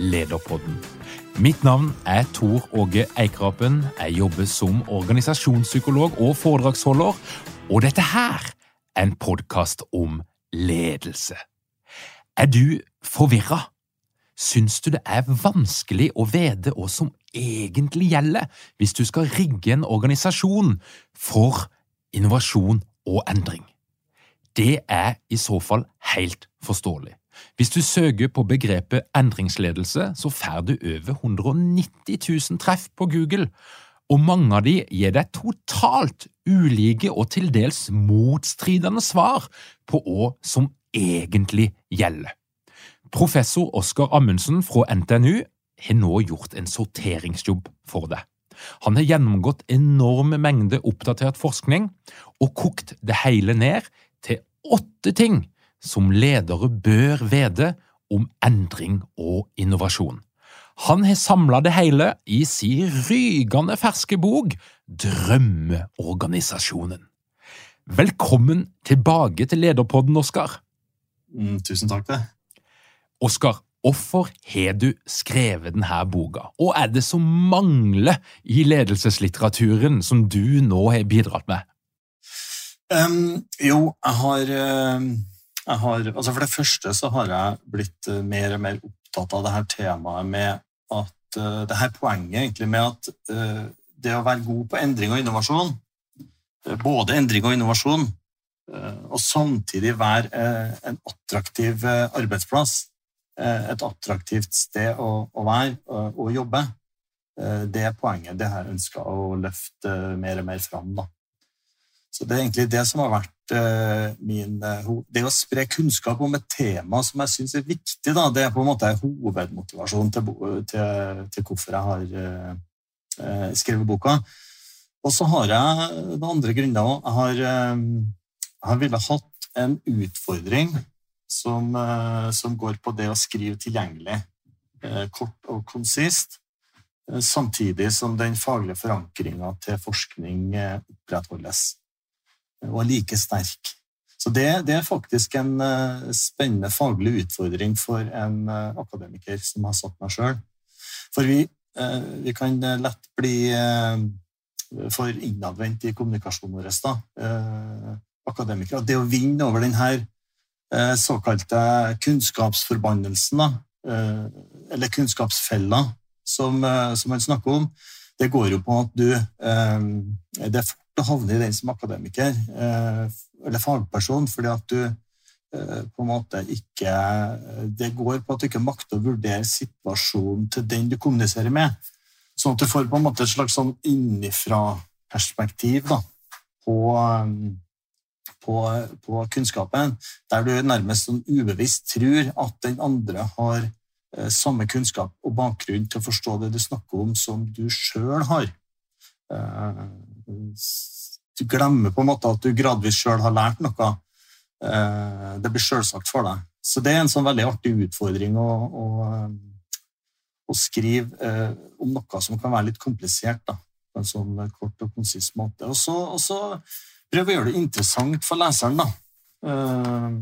Lederpodden. Mitt navn er Tor Åge Eikrapen. Jeg jobber som organisasjonspsykolog og foredragsholder, og dette her er en podkast om ledelse. Er du forvirra? Syns du det er vanskelig å vite hva som egentlig gjelder hvis du skal rigge en organisasjon for innovasjon og endring? Det er i så fall helt forståelig. Hvis du søker på begrepet endringsledelse, så får du over 190 000 treff på Google, og mange av de gir deg totalt ulike og til dels motstridende svar på hva som egentlig gjelder. Professor Oskar Amundsen fra NTNU har nå gjort en sorteringsjobb for deg. Han har gjennomgått enorme mengder oppdatert forskning og kokt det hele ned til åtte ting som ledere bør vite om endring og innovasjon. Han har samla det hele i sin rygende ferske bok Drømmeorganisasjonen. Velkommen tilbake til Lederpodden, Oskar. Mm, tusen takk, det. Oskar, hvorfor har du skrevet denne boka, og er det som mangler i ledelseslitteraturen som du nå har bidratt med? Um, jo, jeg har uh har, altså for det første så har jeg blitt eh, mer og mer opptatt av det her temaet med at uh, det her poenget egentlig med at uh, det å være god på endring og innovasjon, uh, både endring og innovasjon, og samtidig være en attraktiv arbeidsplass, et attraktivt sted å, å være og, jobbe, det poenget det her ønsker å løfte mer og mer fram. da. Så det er egentlig det som har vært uh, min uh, Det å spre kunnskap om et tema som jeg syns er viktig, da, det er på en måte hovedmotivasjonen til, til, til hvorfor jeg har uh, skrevet boka. Og så har jeg det andre grunner òg. Jeg har, jeg ville hatt en utfordring som, som, går på det å skrive tilgjengelig, kort og konsist, samtidig som den faglige forankringa til forskning opprettholdes og er like sterk. Så det, det er faktisk en uh, spennende faglig utfordring for en uh, akademiker som har satt meg sjøl. For vi, uh, vi, kan lett bli for innadvendt i kommunikasjonen vår, da, akademikere. Det å vinne over denne såkalte kunnskapsforbannelsen, eller kunnskapsfella, som, som man snakker om, det går jo på at du Det er å havner i den som akademiker eh, eller fagperson, fordi at du eh, på en måte ikke Det går på at du ikke makter å vurdere situasjonen til den du kommuniserer med. Sånn at du får på en måte et slags sånn innifra-perspektiv på, på, på, kunnskapen, der du nærmest sånn ubevisst tror at den andre har eh, samme kunnskap og bakgrunn til å forstå det du snakker om, som du sjøl har du glemmer på en måte at du gradvis sjøl har lært noe. Eh, det blir sjølsagt for deg. Så det er en sånn veldig artig utfordring å, å, å skrive eh, om noe som kan være litt komplisert, da, på en sånn kort og konsis måte. Og så, prøve å gjøre det interessant for leseren. da. Uh,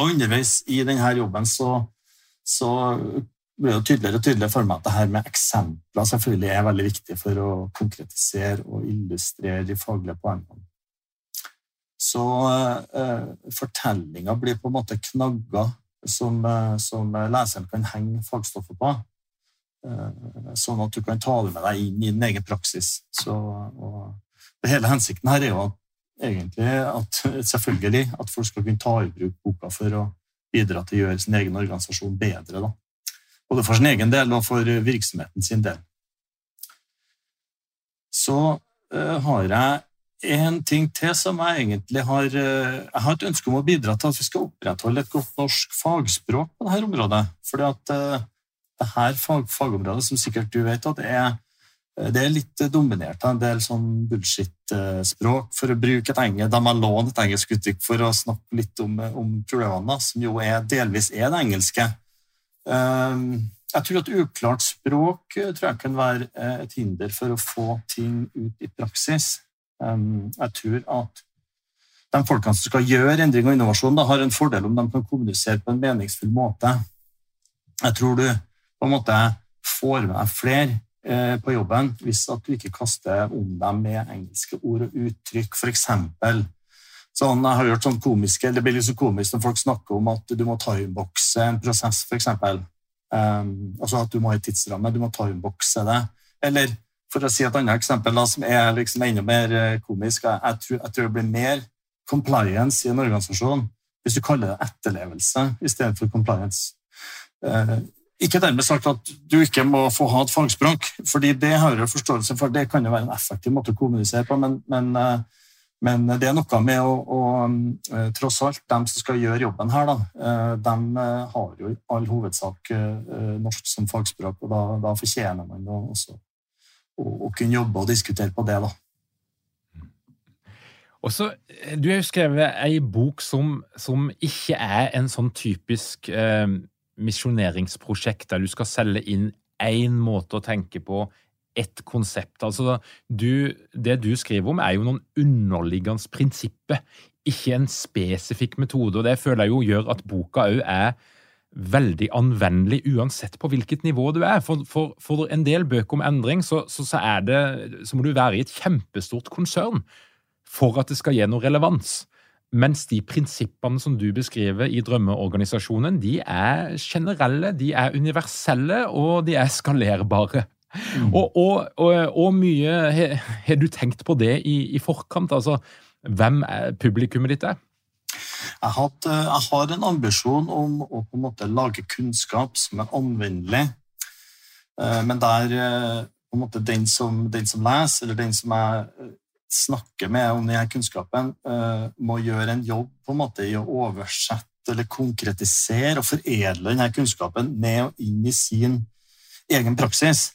og underveis i denne jobben så, så blir jo tydeligere og tydeligere for meg at det her med eksempler selvfølgelig er veldig viktig for å konkretisere og illustrere de faglige poengene. Så eh, fortellinga blir på en måte knagger som, uh, som leseren kan henge fagstoffet på. Eh, sånn at du kan ta det med deg inn i din egen praksis. Så, og, hele hensikten her er jo at, egentlig at selvfølgelig at folk skal kunne ta i bruk boka for å bidra til å gjøre sin egen organisasjon bedre. Da. Både for sin egen del og for virksomheten sin del. Så uh, har jeg en ting til som jeg egentlig har uh, Jeg har et ønske om å bidra til at vi skal opprettholde et godt norsk fagspråk på dette området. Fordi at det her fag, fagområdet, som sikkert du vet, at er Eh, det er litt eh, dominert av en del sånn bullshit-språk, for å bruke et engelsk, De har lånt et engelsk uttrykk for å snakke litt om, eh, om problemene, som jo er, delvis er det engelske. Jeg tror at uklart språk tror jeg kan være et hinder for å få ting ut i praksis. Jeg tror at de folkene som skal gjøre endring og innovasjon, da, har en fordel om de kan kommunisere på en meningsfull måte. Jeg tror du på en måte får med deg flere Eh, på jobben hvis at du ikke kaster om dem med engelske ord og uttrykk. Eksempel, sånn, jeg har hørt sånn komiske, Det blir litt så komisk når folk snakker om at du må timebokse en prosess, f.eks. Um, altså at du må ha en tidsramme, du må timebokse det. Eller for å si et annet eksempel da, som er liksom enda mer eh, komisk jeg, tror, jeg, tror, det blir mer compliance i en organisasjon hvis du kaller det etterlevelse istedenfor compliance. Uh, ikke dermed sagt at du ikke må få ha et fagspråk, fordi det har jeg forståelse for. Det kan jo være en effektiv måte å kommunisere på, men, men, eh, men det er noe med å, å, eh, Tross alt, de som skal gjøre jobben her, da, eh, de har jo i all hovedsak norsk som fagspråk, og da, da fortjener man også å, kunne jobbe og diskutere på det. da. Også, du har jo skrevet ei bok som, som ikke er en sånn typisk eh, misjoneringsprosjekt der du skal selge inn én måte å tenke på, ett konsept. Altså, du, det du skriver om, er jo noen underliggende prinsipper, ikke en spesifikk metode. og Det føler jeg jo gjør at boka òg er veldig anvendelig uansett på hvilket nivå du er. For, for, for en del bøker om endring så, så, så, det, så, må du være i et kjempestort konsern for at det skal gi noe relevans. Mens de prinsippene som du beskriver i drømmeorganisasjonen, de er generelle, de er universelle, og de er skalerbare. Mm. Og, og, og, og, mye har du tenkt på det i, i forkant? Altså, hvem publikummet ditt er? Jeg, hatt, jeg, har en ambisjon om å på en måte lage kunnskap som er anvendelig, eh, men der eh, på en måte den som, den som leser, eller den som jeg snakker med om denne kunnskapen, må gjøre en jobb på en måte i å oversette eller konkretisere og foredle denne kunnskapen ned og inn i sin egen praksis.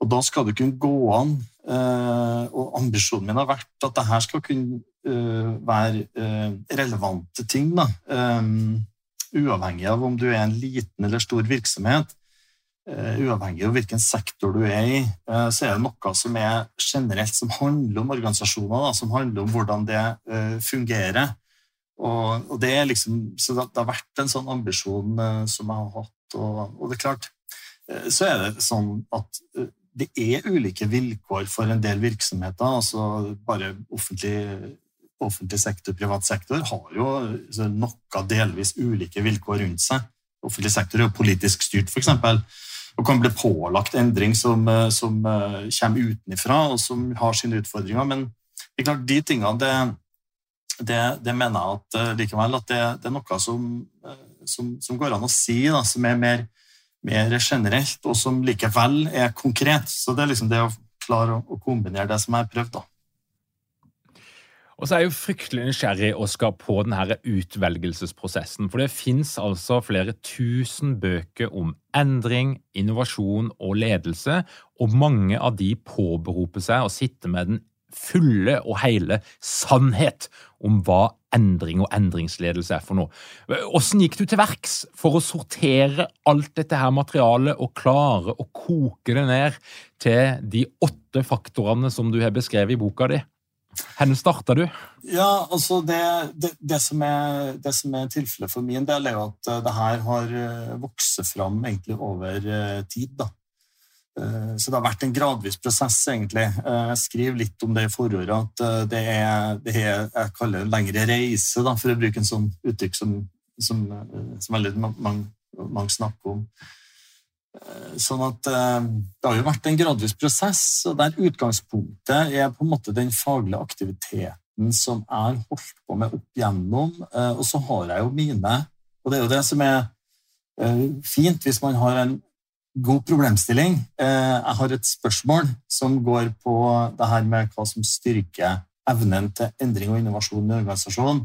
Og da skal det kunne gå an, uh, og ambisjonen min har vært at det her skal kunne uh, være relevante ting. Da. Uavhengig av om du er en liten eller stor virksomhet. Uavhengig av hvilken sektor du er i, så er det noe som er generelt som handler om organisasjoner, da, som handler om hvordan det fungerer. Og, og, det liksom, så det, har vært en sånn ambisjon som jeg har hatt. Og, og, det er klart, så er det sånn at det er ulike vilkår for en del virksomheter. altså Bare offentlig, offentlig sektor, privat sektor har jo noe delvis ulike vilkår rundt seg. Offentlig sektor er jo politisk styrt, f.eks og kan bli pålagt endring som, eh, som eh, kommer utenfra, og som har sine utfordringer. Men det er klart, de tingene det, det, det mener jeg at eh, likevel at det, det er noe som, som, som, går an å si, da, som er mer, mer, generelt, og som likevel er konkret. Så det er liksom det å klare å, kombinere det som jeg har prøvd. da. Og så er jeg jo fryktelig nysgjerrig Oskar, på denne utvelgelsesprosessen. For det fins altså flere tusen bøker om endring, innovasjon og ledelse, og mange av de påberoper seg å sitte med den fulle og hele sannhet om hva endring og endringsledelse er for noe. Hvordan gikk du til verks for å sortere alt dette her materialet og klare å koke det ned til de åtte faktorene som du har beskrevet i boka di? Hvor starta du? Ja, altså det, det, det, som er, er tilfellet for min del, er jo at det her har vokst fram egentlig over tid. da. Så det har vært en gradvis prosess, egentlig. Jeg skriver litt om det i forordet, at det er, det jeg kaller en lengre reise, da, for å bruke en sånn uttrykk som, som, som veldig mange, mange snakker om. Eh, sånn at eh, Det har jo vært en gradvis prosess, og der utgangspunktet er på en måte den faglige aktiviteten som jeg har holdt på med opp igjennom. Eh, og så har jeg jo mine, og det er jo det som er fint hvis man har en god problemstilling. Jeg har et spørsmål som går på det her med hva som styrker evnen til endring og innovasjon i organisasjonen.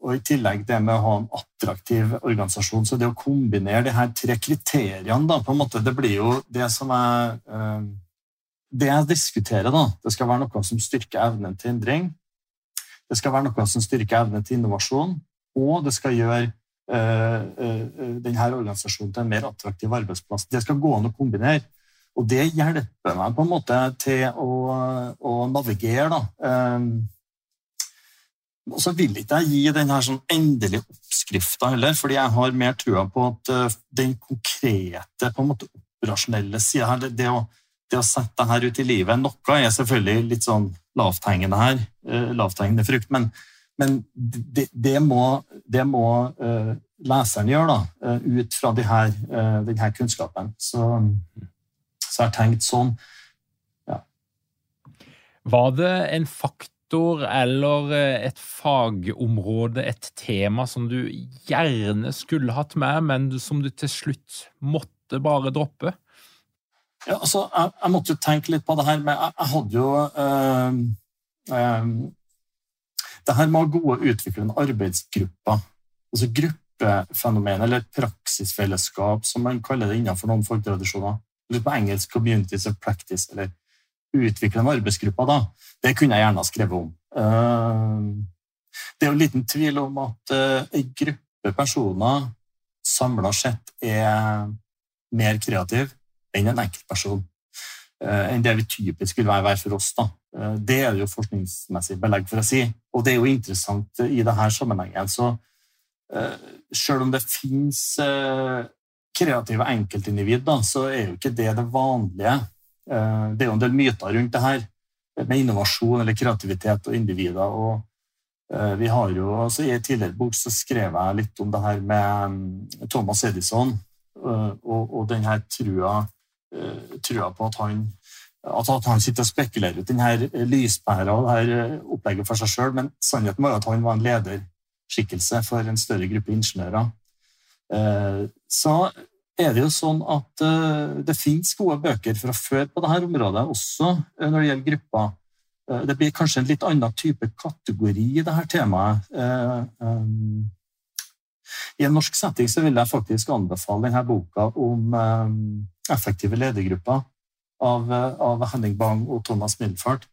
Og i tillegg det med å ha en attraktiv organisasjon. Så det å kombinere de her tre kriteriene, da, på en måte, det blir jo det som er eh, Det jeg diskuterer, da, det skal være noe som styrker evnen til endring. Det skal være noe som styrker evnen til innovasjon, og det skal gjøre eh, eh, denne organisasjonen til en mer attraktiv arbeidsplass. Det skal gå an å kombinere. Og det hjelper meg på en måte til å, å navigere. da. Eh, og så vil ikke jeg gi den her sånn endelige oppskrifta heller, fordi jeg har mer trua på at den konkrete, på en måte operasjonelle sida her, det, det, å, det, å, sette det her ut i livet Noe er selvfølgelig litt sånn lavthengende her, lavthengende frukt, men, men det, det, må, det må uh, leseren gjøre, da, ut fra de her, denne kunnskapen. Så, så jeg har tenkt sånn. Ja. Var det en faktor eller eh, et fagområde, et tema som du gjerne skulle hatt med, men som du til slutt måtte bare droppe? Ja, altså, jeg, jeg måtte jo tenke litt på det her, men jeg, jeg hadde jo øh, øh, Det her med gode utviklende arbeidsgrupper, altså gruppefenomen, eller praksisfellesskap, som man kaller det innenfor noen folketradisjoner, Eller på engelsk 'communities of practice', eller utviklende arbeidsgrupper, da, det kunne jeg gjerne ha skrevet om. Eh, det er jo en liten tvil om at ei en gruppe personer samla sett er mer kreativ enn en enkeltperson. Eh, enn det vi typisk vil være for oss. Da. Det er det jo forskningsmessig belegg for å si. Og det er jo interessant i denne sammenhengen. Så selv om det finnes kreative enkeltindivid, så er jo ikke det det vanlige. Det er jo en del myter rundt det her med innovasjon eller kreativitet og individer. og eh, vi har jo, altså I en tidligere bok så skrev jeg litt om det her med mm, Thomas Edison eh, og, og den her trua, eh, trua på at han, at han sitter og spekulerer ut denne lyspæra og dette opplegget for seg sjøl, men sannheten var at han var en lederskikkelse for en større gruppe ingeniører. Så er det jo sånn at uh, det finnes gode bøker fra før på dette området, også når det gjelder grupper. Det blir kanskje en litt annen type kategori i dette temaet. I en norsk setting så vil jeg faktisk anbefale denne boka om effektive ledergrupper av, av, Henning Bang og Thomas Milfart.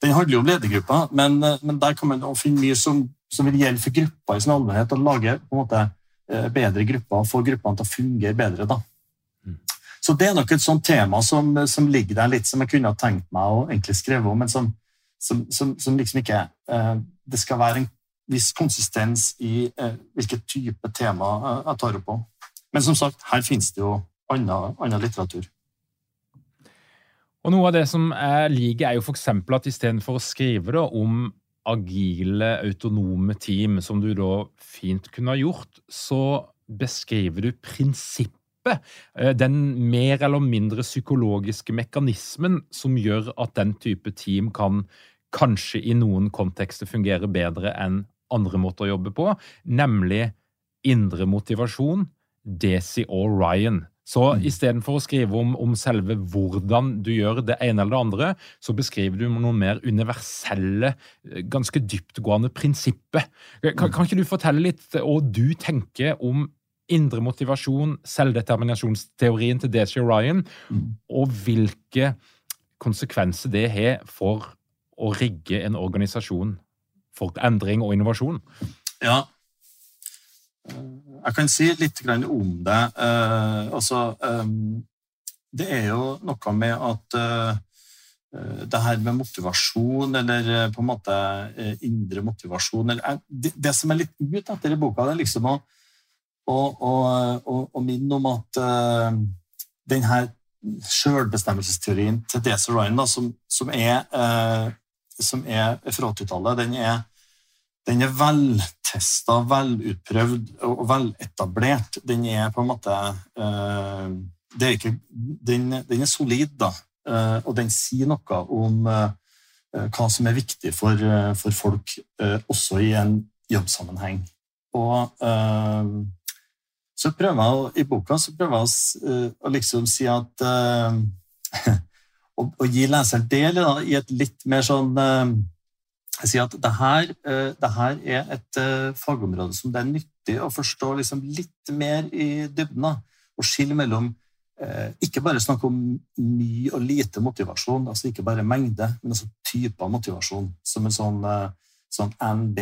Den handler jo om ledergruppa, men, men der kan man finne mye som, som vil gjelde for grupper i sin allmennhet, og lage på en måte Eh, bedre grupper og få gruppene til å fungere bedre. Da. Mm. Så det er nok et sånt tema som, som, ligger der litt, som jeg kunne ha tenkt meg å egentlig skrive om, men som, som, som liksom ikke eh, Det skal være en viss konsistens i eh, hvilket type tema eh, jeg tar opp på. Men som sagt, her finnes det jo annen litteratur. Og Noe av det som jeg liker, er jo f.eks. at istedenfor å skrive da, om agile, autonome team, som du da fint kunne ha gjort, så beskriver du prinsippet, eh, den mer eller mindre psykologiske mekanismen som gjør at den type team kan kanskje i noen kontekster fungere bedre enn andre måter å jobbe på, nemlig indre motivasjon, Desi og Ryan. Så mm. istedenfor å skrive om, om, selve hvordan du gjør det ene eller det andre, så beskriver du noen mer universelle, eh, ganske dyptgående prinsipper. Kan, kan ikke du fortelle litt hva du tenker om indre motivasjon, selvdeterminasjonsteorien til DC Ryan, og hvilke konsekvenser det har for å rigge en organisasjon for endring og innovasjon? Ja, jeg kan si litt om det. Uh, altså, det er jo noe med at Eh, det her med motivasjon, eller eh, på en måte eh, indre motivasjon det, som er litt ut etter i boka, det er liksom å, å, å, å minne om at den her sjølbestemmelsesteorien til Deser Ryan, da, som, som, er, uh, som er fra 80-tallet, den er, den er veltesta, velutprøvd og veletablert. Den er på en måte uh, er ikke, den, den, er solid, da. Eh, og den sier noe om eh, hva som er viktig for, eh, for folk, også i en jobbsammenheng. Og så prøver jeg, I boka prøver jeg å liksom si at å, å, gi leseren del i et litt mer sånn sier at det her, det her, er et fagområde som det er nyttig å forstå liksom litt mer i dybden. Og skille mellom Eh, ikke bare snakke om mye og lite motivasjon, altså ikke bare mengde, men også typer motivasjon, som en sånn, eh, sånn NB.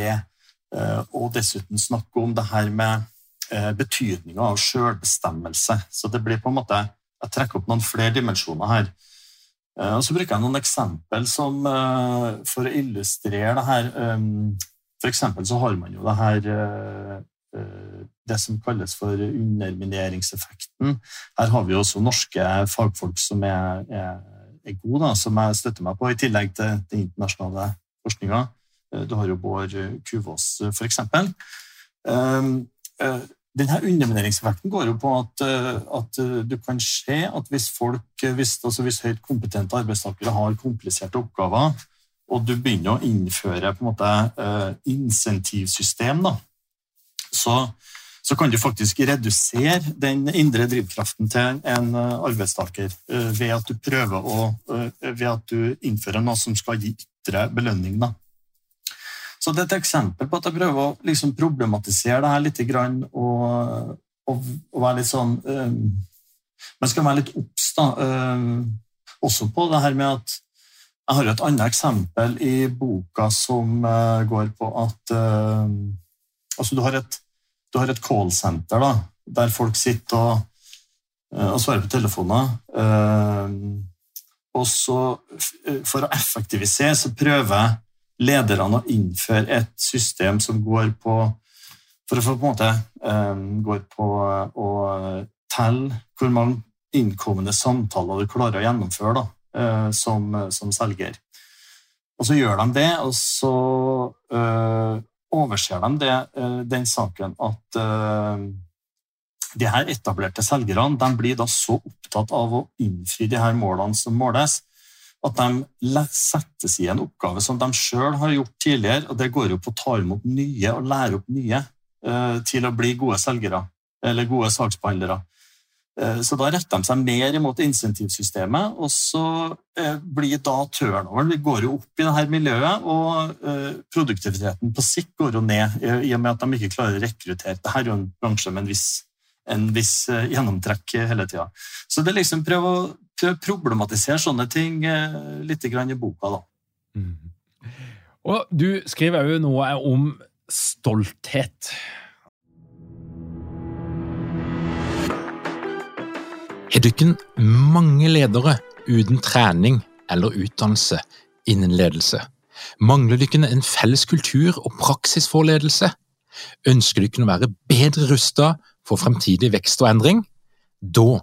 Eh, og dessuten snakke om det her med betydninga av sjølbestemmelse. Så det blir på en måte Jeg trekker opp noen flere dimensjoner her. Og så bruker jeg noen eksempel som, for å illustrere det her. For eksempel så har man jo det her det som kalles for undermineringseffekten. Her har vi også norske fagfolk som er, er, er gode, da, som jeg støtter meg på, i tillegg til den internasjonale forskninga. Eh, du har jo Bård Kuvås, f.eks. Eh, denne undermineringseffekten går jo på at, eh, at, du kan se at hvis folk, hvis, altså hvis høyt kompetente arbeidstakere har kompliserte oppgaver, og du begynner å innføre på en måte insentivsystem, da, så så kan du faktisk redusere den indre drivkraften til en eh, arbeidstaker eh, ved at du prøver å eh, ved at du innfører noe som skal gi ytre belønning. Da. Så det er et eksempel på at jeg prøver å liksom problematisere det her litt og, og, og, være litt sånn Man skal være litt obs også på det her med at Jeg har et annet eksempel i boka som går på at Altså, du har et du har et callsenter da, der folk sitter og, eh, og svarer på telefoner. Og så, eh, for å effektivisere, så prøver lederne å innføre et system som går på For å få på en måte går på å telle hvor mange innkommende samtaler du klarer å gjennomføre da, som, som selger. Og så gjør de det, og så overser de det, eh, den saken at uh, de her etablerte selgerne blir da så opptatt av å innfri de her målene som måles, at de settes i en oppgave som de sjøl har gjort tidligere, og det går jo på å ta imot nye og lære opp nye uh, til å bli gode selgere eller gode saksbehandlere. Eh, så da retter de seg mer imot insentivsystemet, og så eh, blir da turnoveren Vi går jo opp i dette miljøet, og eh, produktiviteten på sikt går jo ned i og med at de ikke klarer å rekruttere. Dette er jo en bransje med en viss, en viss gjennomtrekk hele tida. Så det er liksom prøve å problematisere sånne ting litt i boka, da. Mm. Og du skriver jo noe om stolthet. Har dere mange ledere uten trening eller utdannelse innen ledelse? Mangler dere en felles kultur og praksis for ledelse? Ønsker dere å være bedre rustet for fremtidig vekst og endring? Da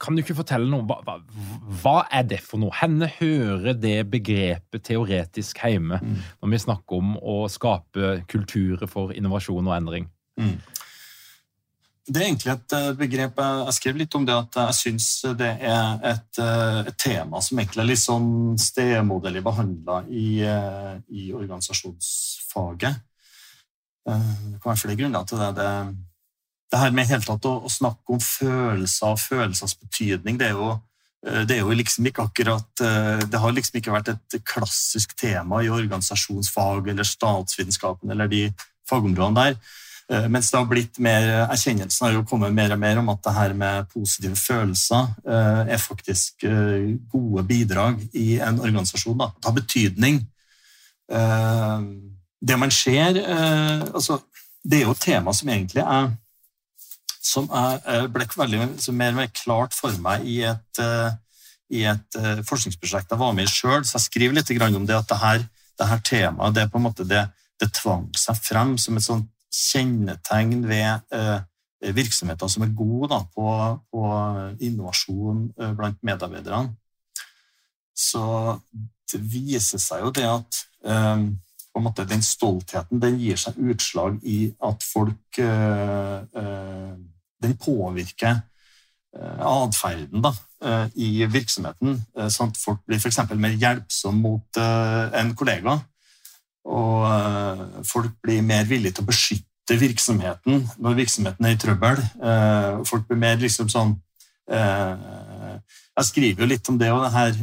kan du ikke fortelle noe? Hva, hva, hva, er det for noe? Henne hører det begrepet teoretisk hjemme mm. når vi snakker om å skape kulturer for innovasjon og endring? Mm. Det er egentlig et eh, begrep Jeg skrev litt om det at jeg syns det er et, eh, et, tema som egentlig er litt sånn stemoderlig behandla i, eh, i, organisasjonsfaget. Det kan være flere grunner til det. Det, det her med helt tatt å, å, snakke om følelser og følelsers betydning, det er jo det er jo liksom ikke akkurat Det har liksom ikke vært et klassisk tema i organisasjonsfag eller statsvitenskapen eller de fagområdene der. Eh, mens det har blitt mer, erkjennelsen har jo kommet mer og mer om at det her med positive følelser eh, er faktisk eh, gode bidrag i en organisasjon. Det har betydning. Det man ser altså, Det er jo et tema som egentlig er som er, ble veldig, mer mer klart for meg i et, i et forskningsprosjekt jeg var med i sjøl. Så jeg skriver litt om det at det her, det her temaet det, på en måte, det, det tvang seg frem som et sånt kjennetegn ved eh, virksomheter som er gode da, på, på, innovasjon eh, blant medarbeiderne. Så det viser seg jo det at eh, måte den stoltheten den gir seg utslag i at folk Den påvirker atferden i virksomheten, sånn at folk blir f.eks. mer hjelpsomme mot en kollega. Og eh, folk blir mer villige til å beskytte virksomheten når virksomheten er i trøbbel. Eh, folk blir mer liksom sånn eh, Jeg skriver jo litt om det og det her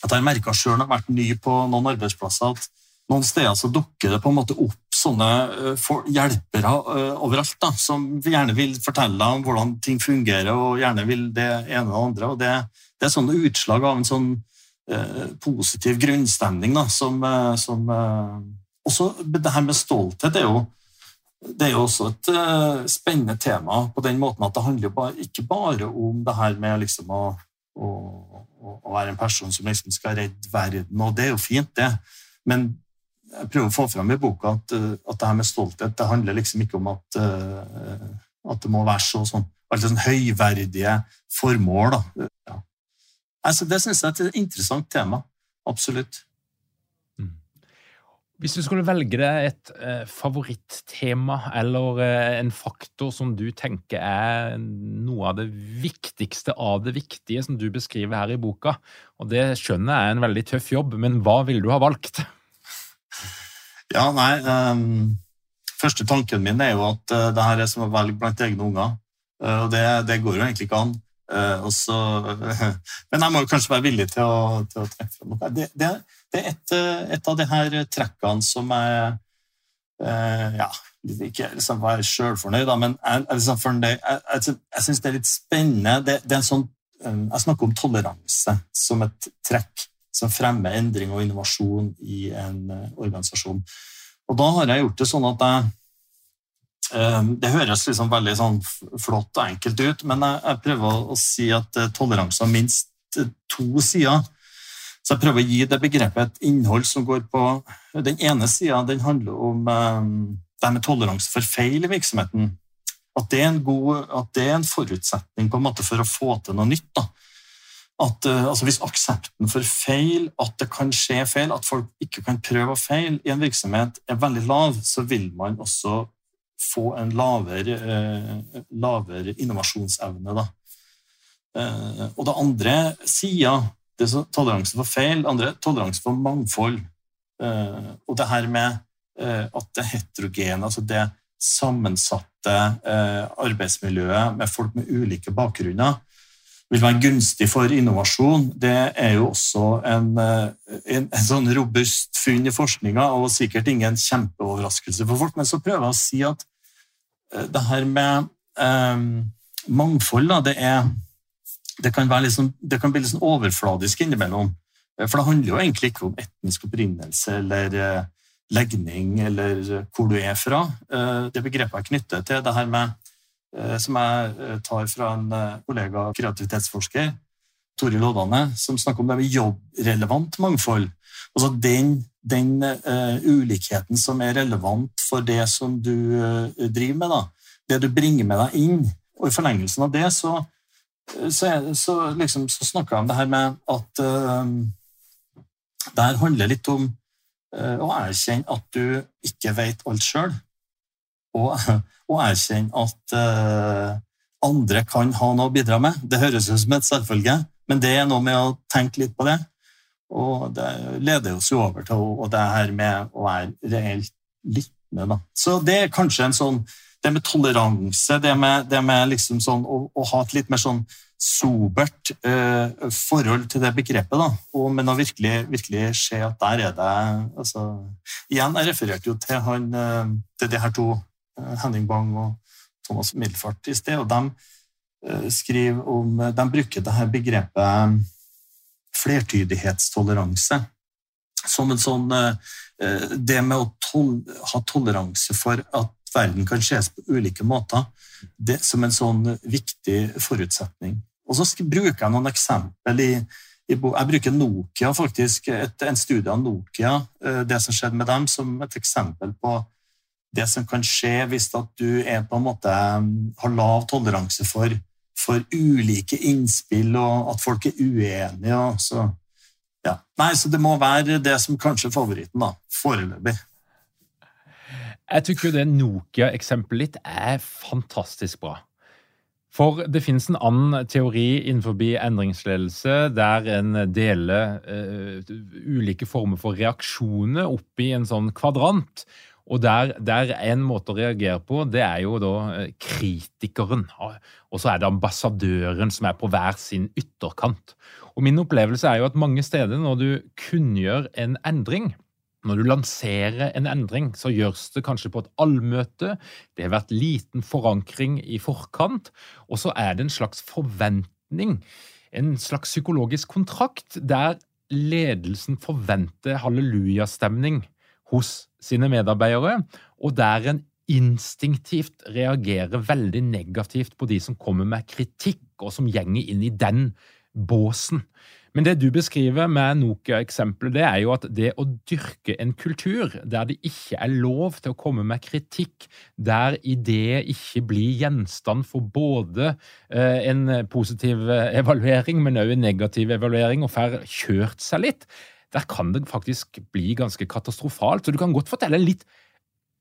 at jeg merka sjøl når jeg har vært ny på noen arbeidsplasser, at noen steder så dukker det på en måte opp sånne hjelpere overalt da, som gjerne vil fortelle om hvordan ting fungerer, og gjerne vil det ene og det andre. og Det, det er sånne utslag av en sånn Eh, positiv grunnstemning da, som, eh, som eh, også Det her med stolthet er jo, det er jo også et spennende tema på den måten at det handler bare, ikke bare om det her med liksom å, å, å, være en person som liksom skal redde verden, og det er jo fint, det. Men jeg prøver å få fram i boka at, at det her med stolthet det handler liksom ikke om at, at det må være så sånn, altså sånn høyverdige formål. da. Ja. Altså, det syns jeg er et interessant tema. Absolutt. Mm. Hvis du skulle velge deg et eh, favorittema eller eh, en faktor som du tenker er noe av det viktigste av det viktige som du beskriver her i boka, og det skjønner jeg er en veldig tøff jobb, men hva ville du ha valgt? Ja, nei um, Første tanken min er jo at uh, det her er som å velge blant egne unger. Uh, og det, det går jo egentlig ikke an. Uh, så, men jeg må jo kanskje være villig til å, til å trekke fram noe. Det, det, det, er et, eh, et, av de her trekkene som er uh, ja, Ikke liksom være sjølfornøyd, men jeg, liksom jeg, jeg, jeg syns det er litt spennende. Det, er en sånn, jeg snakker om toleranse som et trekk som fremmer endring og innovasjon i en uh, organisasjon. Og da har jeg gjort det sånn at jeg Ehm, det høres liksom veldig sånn flott og enkelt ut, men jeg, prøver å si at eh, toleranse har minst eh, to sider. Så jeg prøver å gi det begrepet et innhold som går på Den ene sida handler om det med toleranse for feil i virksomheten. At det er en, god, det er en forutsetning på en måte for å få til noe nytt. Da. At, eh, altså hvis aksepten for feil, at det kan skje feil, at folk ikke kan prøve å feile i en virksomhet, er veldig lav, så vil man også få en lavere, eh, lavere innovasjonsevne. Da. Eh, og det andre sida, det er toleranse for feil, andre toleranse for mangfold. Eh, og det her med at det heterogene, altså det sammensatte arbeidsmiljøet med folk med ulike bakgrunner, vil være gunstig for innovasjon, det er jo også en, en, en sånn robust funn i forskninga, og sikkert ingen kjempeoverraskelse for folk. Men så prøver jeg å si at Eh, det her med um, mangfold, da, det, er, det, kan liksom, det, kan bli litt sånn overfladisk innimellom. Eh, for det handler jo egentlig ikke om etnisk opprinnelse eller legning eller hvor du er fra. Det begrepet jeg knytter til det her med Som jeg tar fra en kollega, kreativitetsforsker, Toril Lådane, som snakker om det med jobbrelevant mangfold. Altså den, den uh, ulikheten som er relevant for det som du uh, driver med. Da. Det du bringer med deg inn. Og i forlengelsen av det så, så, så, liksom, så snakker jeg om det her med at uh, det her handler litt om å erkjenne at du ikke vet alt sjøl. Og, og erkjenne at andre kan ha noe å bidra med. Det høres ut som et selvfølge, men det er noe med å tenke litt på det. Og det leder oss jo over til det her med å være reelt lyttende. Da. Så det er kanskje en sånn Det med toleranse, det med, det med liksom sånn, å, å, ha et litt mer sånn sobert uh, forhold til det begrepet. da, og, Men å virkelig, virkelig se at der er det altså, Igjen, jeg refererte jo til, han, eh, til de her to, Henning Bang og Thomas Middelfart, i sted, og de eh, skriver om De bruker det her begrepet flertydighetstoleranse som en sånn eh, Det med å tol ha toleranse for at verden kan ses på ulike måter, det som en sånn viktig forutsetning. Og så bruker jeg noen eksempel i, i Jeg bruker Nokia, faktisk, et, en studie av Nokia, eh, det som skjedde med dem, som et eksempel på det som kan skje hvis du er på en måte mm, har lav toleranse for, for ulike innspill, og at folk er uenige. Så, ja. Nei, så det må være det som kanskje er favoritten, da, foreløpig. Jeg tykker det Nokia-eksempelet ditt er fantastisk bra. For det finnes en annen teori innenfor endringsledelse der en deler uh, ulike former for reaksjoner oppi en sånn kvadrant. Og der, der en måte å reagere på, det er jo da eh, kritikeren. Og så er det ambassadøren som er på hver sin ytterkant. Og min opplevelse er jo at mange steder når du kunngjør en endring, når du lanserer en endring, så gjøres det kanskje på et allmøte, det har vært liten forankring i forkant, og så er det en slags forventning, en slags psykologisk kontrakt, der ledelsen forventer hallelujastemning hos sine medarbeidere, og der en instinktivt reagerer veldig negativt på de som kommer med kritikk, og som gjenger inn i den båsen. Men det du beskriver med Nokia-eksempelet, det er jo at det å dyrke en kultur der det ikke er lov til å komme med kritikk, der ideer ikke blir gjenstand for både eh, en positiv evaluering, men også en negativ evaluering, og får kjørt seg litt, der kan det faktisk bli ganske katastrofalt. Så du kan godt fortelle litt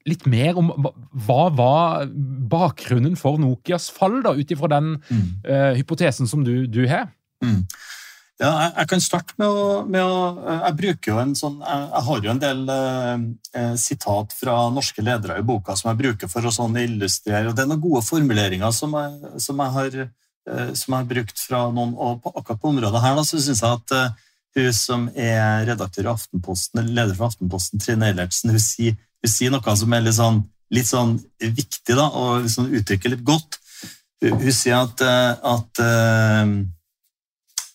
litt mer om hva var bakgrunnen for Nokias fall, da, ut ifra den mm. uh, hypotesen som du, du har? Mm. Ja, jeg, jeg, kan starte med å, med å, eh, Jeg bruker jo en sånn Jeg, jeg har jo en del eh, eh, sitat fra norske ledere i boka som jeg bruker for å sånn illustrere. og Det er noen gode formuleringer som jeg, som jeg, har, eh, som jeg har, brukt fra noen og på, Akkurat på området her da, så synes jeg at eh, hun som er redaktør i Aftenposten, eller leder for Aftenposten, Trine Eilertsen, hun, sier, hun sier noe som er litt sånn, litt sånn viktig da, og liksom uttrykker litt godt. Hun, hun sier at, eh, at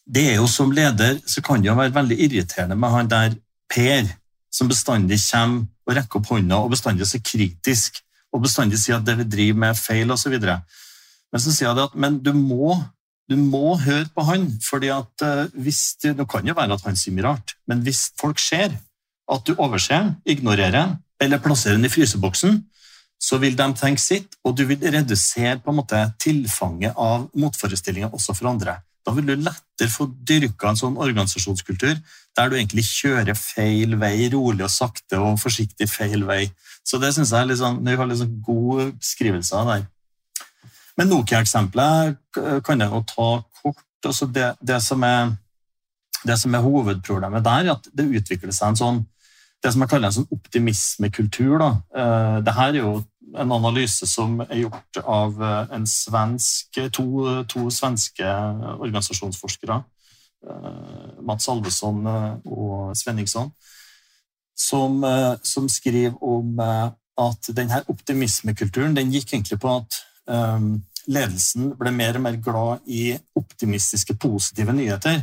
det er jo Som leder så kan det jo være veldig irriterende med han der Per, som bestandig kommer og rekker opp hånda og bestandig er så kritisk og bestandig sier at det vi driver med, er feil osv. Men så sier jeg at men du må, du må høre på han, fordi at uh, hvis det, det kan jo være at han sier mye rart, men hvis folk ser at du overser ignorerer eller plasserer den i fryseboksen, så vil de tenke sitt, og du vil redusere på en måte tilfanget av motforestillinger også for andre. Da vil du lettere få dyrka en sånn organisasjonskultur der du egentlig kjører feil vei, rolig og sakte og forsiktig feil vei. Så det syns jeg er litt sånn, vi har litt sånn god beskrivelse av der. Men Nokia-eksempelet kan jeg jo ta kort. Altså det, det, som er, det, som er, hovedproblemet der, er at det utvikler seg en sånn det som jeg kaller en sånn optimismekultur. Da. Dette er jo en analyse som er gjort av eh, en svensk, to, to svenske organisasjonsforskere, eh, Mats Alvesson og Svenningsson, som, som, skriver om at denne optimismekulturen den gikk egentlig på at ledelsen ble mer og mer glad i optimistiske, positive nyheter.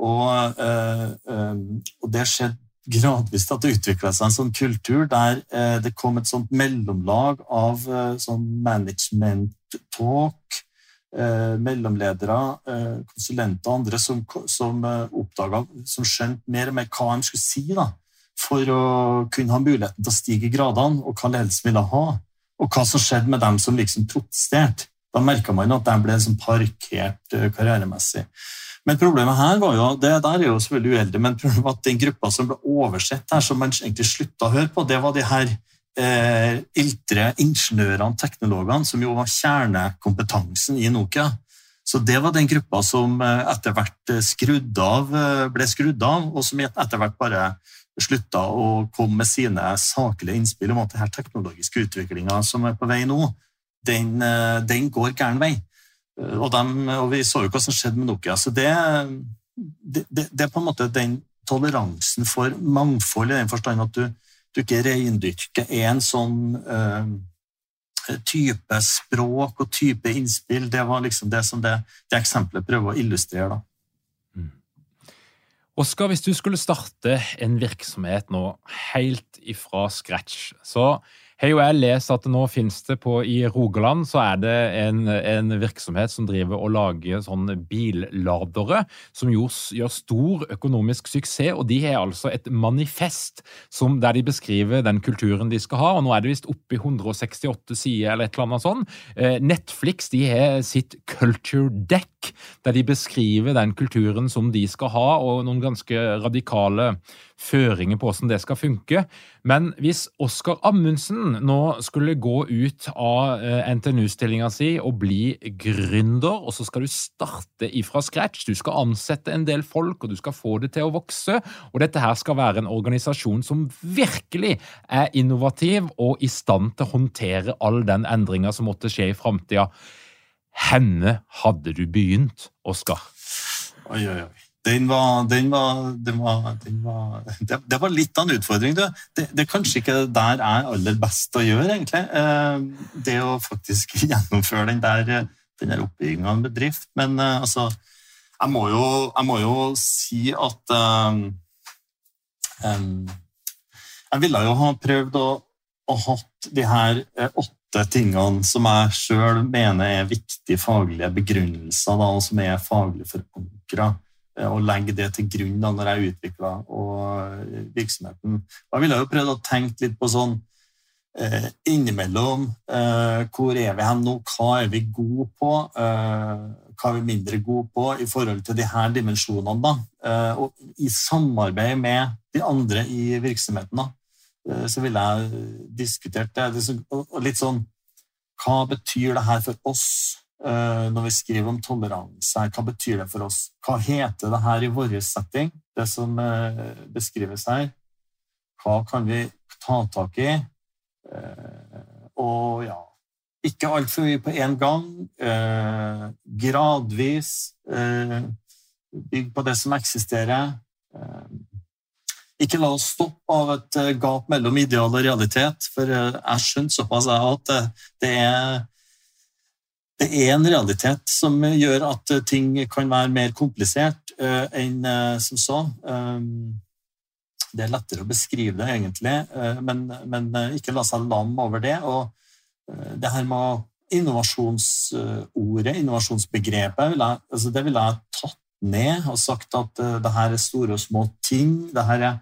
Og, uh, um, og det skjedde gradvis at det utvikla seg en sånn kultur der eh, det kom et sånt mellomlag av eh, sånn management talk, eh, mellomledere, eh, konsulenter og andre som, som eh, som skjønte mer og mer hva de skulle si da, for å kunne ha muligheten til å stige i gradene, og hva ledelsen ville ha, og hva som skjedde med dem som liksom protesterte. Da merka man at de ble liksom parkert eh, karrieremessig. Men problemet her var jo, det der er jo selvfølgelig uheldig, men problemet var at den gruppa som ble oversett her, som man egentlig slutta å høre på, det var de her eh, iltre ingeniørene, teknologene, som jo var kjernekompetansen i Nokia. Så det var den gruppa som eh, etter hvert eh, skrudd av, ble skrudd av, og som etter hvert bare slutta å komme med sine saklige innspill om at denne teknologiske utviklinga som er på vei nå, den, den går gæren vei. og, dem, og, vi så jo hva som skjedde med Nokia. Så det, det, det, det, er på en måte den toleransen for mangfold i den forstand at du, du ikke reindyrker en sånn uh, type språk og type innspill. Det var liksom det som det, det eksempelet prøver å illustrere. da. Oskar, hvis du skulle starte en virksomhet nå helt ifra scratch, så har jo jeg lest at nå finnes det på I Rogaland så er det en, en virksomhet som driver og lager sånne billadere, som gjør, gjør, stor økonomisk suksess. og De har altså et manifest som, der de beskriver den kulturen de skal ha. og Nå er det visst oppe i 168 sider eller et eller annet sånn. Eh, Netflix de har sitt culture deck, der de beskriver den kulturen som de skal ha, og noen ganske radikale føringer på hvordan det skal funke. Men hvis Oskar Amundsen nå skulle gå ut av eh, NTNU-stillinga si og bli gründer, og så skal du starte ifra scratch, du skal ansette en del folk, og du skal få det til å vokse, og dette her skal være en organisasjon som virkelig er innovativ og i stand til å håndtere all den endringa som måtte skje i framtida. Henne hadde du begynt, Oskar? Oi, oi, oi. Den var, den var, den var, den var det, det, var litt av en utfordring. Det, det, er kanskje ikke der er aller best å gjøre, egentlig. Eh, det å faktisk gjennomføre den der, der oppbygginga av en bedrift. Men eh, altså jeg må, jo, jeg må jo si at um, um, Jeg ville jo ha prøvd å, å hatt de her åtte tingene som jeg sjøl mener er viktige faglige begrunnelser, da, og som er faglig forankra og legge det til grunn da når jeg utvikla eh, virksomheten. Da ville jeg jo prøvd å tenke litt på sånn eh, innimellom eh, Hvor er vi hen nå? Hva er vi gode på? Eh, hva er vi mindre gode på i forhold til de her dimensjonene? da? Eh, og i samarbeid med de andre i virksomheten da, så ville jeg diskutert det. Og litt sånn Hva betyr det her for oss? Eh, når vi skriver om toleranse, hva betyr det for oss? Hva heter det her i vår setting, det som eh, beskrives her? Hva kan vi ta tak i? Eh, og ja Ikke altfor mye på én gang. Gradvis. Bygg på det som eksisterer. Ikke la oss stoppe av et gap mellom ideal og realitet, for jeg skjønner såpass at det er det er en realitet som gjør at ting kan være mer komplisert uh, enn uh, som så. Um, det er lettere å beskrive det, egentlig, uh, men, men ikke la seg lam over det. Og det her med innovasjonsordet, innovasjonsbegrepet, vil jeg, altså det ville jeg tatt ned og sagt at det her er store og små ting. det her er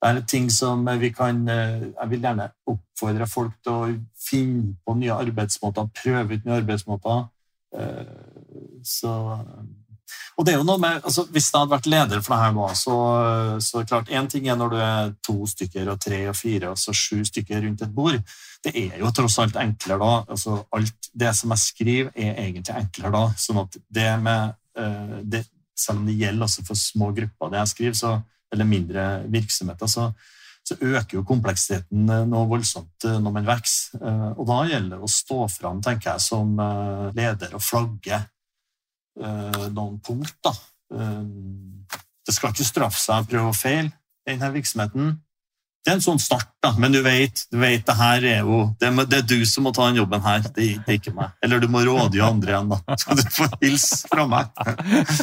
det er ting som vi kan Jeg vil gjerne oppfordre folk til å finne på nye arbeidsmåter, prøve ut nye arbeidsmåter. Eh, så og det er jo noe med, altså Hvis jeg hadde vært leder for det her nå, så, så klart Én ting er når du er to stykker og tre og fire og så sju stykker rundt et bord. Det er jo tross alt enklere da. altså alt Det som jeg skriver, er egentlig enklere da. sånn at det med eh, det, Selv om det gjelder også for små grupper, det jeg skriver, så eller mindre virksomheter, så, så øker jo kompleksiteten eh, noe voldsomt eh, når man vokser. Eh, og da gjelder det å stå fram, tenker jeg, som leder og flagge noen punkt. da. Det skal ikke straffe seg å prøve å feile i denne virksomheten. Det er en sånn start, da, men du vet, du vet det her er jo det, det, er du som må ta den jobben her, det er ikke meg. Eller du må rådgi andre igjen, da. Så du får hilse fra meg.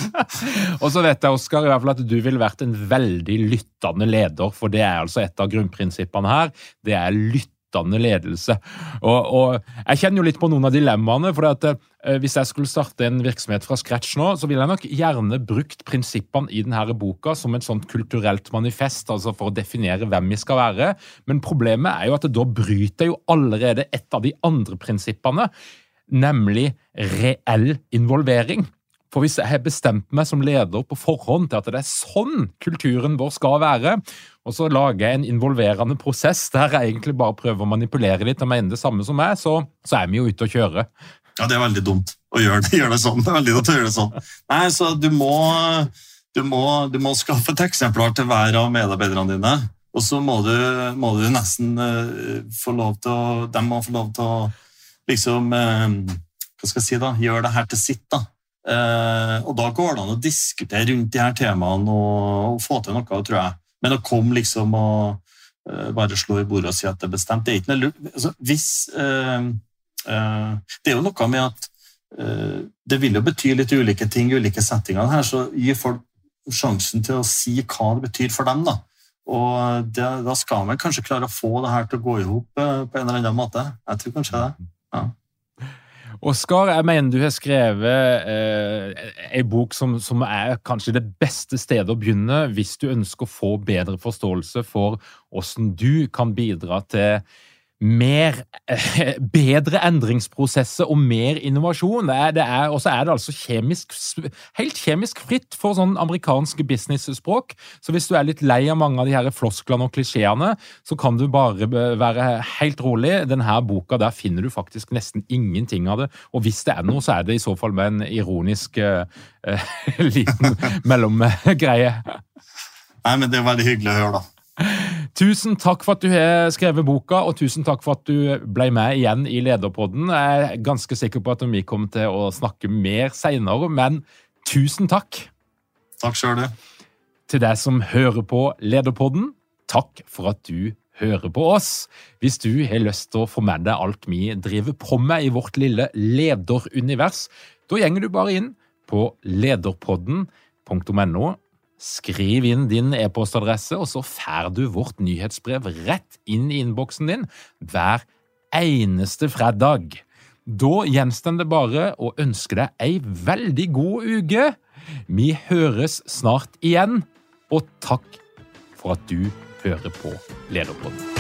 og så vet jeg, Oskar, i hvert fall at du ville vært en veldig lyttende leder, for det er altså et av grunnprinsippene her. Det er lytt lyttende ledelse. Og, og, Jeg kjenner jo litt på noen av dilemmaene. for at, eh, Hvis jeg skulle starte en virksomhet fra scratch nå, så ville jeg nok gjerne brukt prinsippene i denne boka som et sånt kulturelt manifest, altså for å definere hvem vi skal være. Men problemet er jo at da bryter jeg jo allerede et av de andre prinsippene, nemlig reell involvering. For hvis jeg har bestemt meg som leder på forhånd til at det er sånn kulturen vår skal være, og så lager jeg en involverende prosess der jeg egentlig bare prøver å manipulere litt og mener det samme som meg, så, så er vi jo ute å kjøre. Ja, det er veldig dumt å gjøre det, gjør det sånn. Det er veldig dumt å gjøre det sånn. Nei, så du må, du må, du må skaffe et eksemplar til hver av medarbeiderne dine. Og så må du, må du nesten uh, få lov til å De må få lov til å liksom uh, hva skal jeg si da, Gjøre det her til sitt. da. Uh, og da går det an å diskutere rundt de her temaene og, og få til noe, tror jeg. Men å komme liksom og uh, bare slå i bordet og si at det er bestemt, det er ikke noe lurt. Altså, hvis uh, uh, Det er jo noe med at det vil jo bety litt ulike ting i ulike settinger her, så gir folk sjansen til å si hva det betyr for dem. da. Og det, da skal man kanskje klare å få det her til å gå i hop på en eller annen måte. Jeg tror kanskje det. Ja. Oskar, jeg mener du har skrevet eh, en bok som, som, er kanskje det beste stedet å begynne hvis du ønsker å få bedre forståelse for hvordan du kan bidra til mer, eh, bedre endringsprosesser og mer innovasjon. Og så er det altså kjemisk, helt kjemisk fritt for sånn amerikansk business-språk. Så hvis du er litt lei av mange av de her flosklene og klisjeene, så kan du bare være helt rolig. Denne boka der finner du faktisk nesten ingenting av det. Og hvis det er noe, så er det i så fall med en ironisk uh, liten mellomgreie. Nei, men det er veldig hyggelig å høre, da. Tusen takk for at du har skrevet boka, og tusen takk for at du ble med igjen i Lederpodden. Jeg er ganske sikker på at vi kommer til å snakke mer seinere, men tusen takk. Takk sjøl, du. Til deg som hører på Lederpodden, takk for at du hører på oss. Hvis du har lyst til å få med deg alt vi driver på med i vårt lille lederunivers, da gjenger du bare inn på lederpodden.no Skriv inn din e-postadresse, og så får du vårt nyhetsbrev rett inn i innboksen din hver eneste fredag. Da gjenstår det bare å ønske deg ei veldig god uke. Vi høres snart igjen, og takk for at du hører på Lederpodden.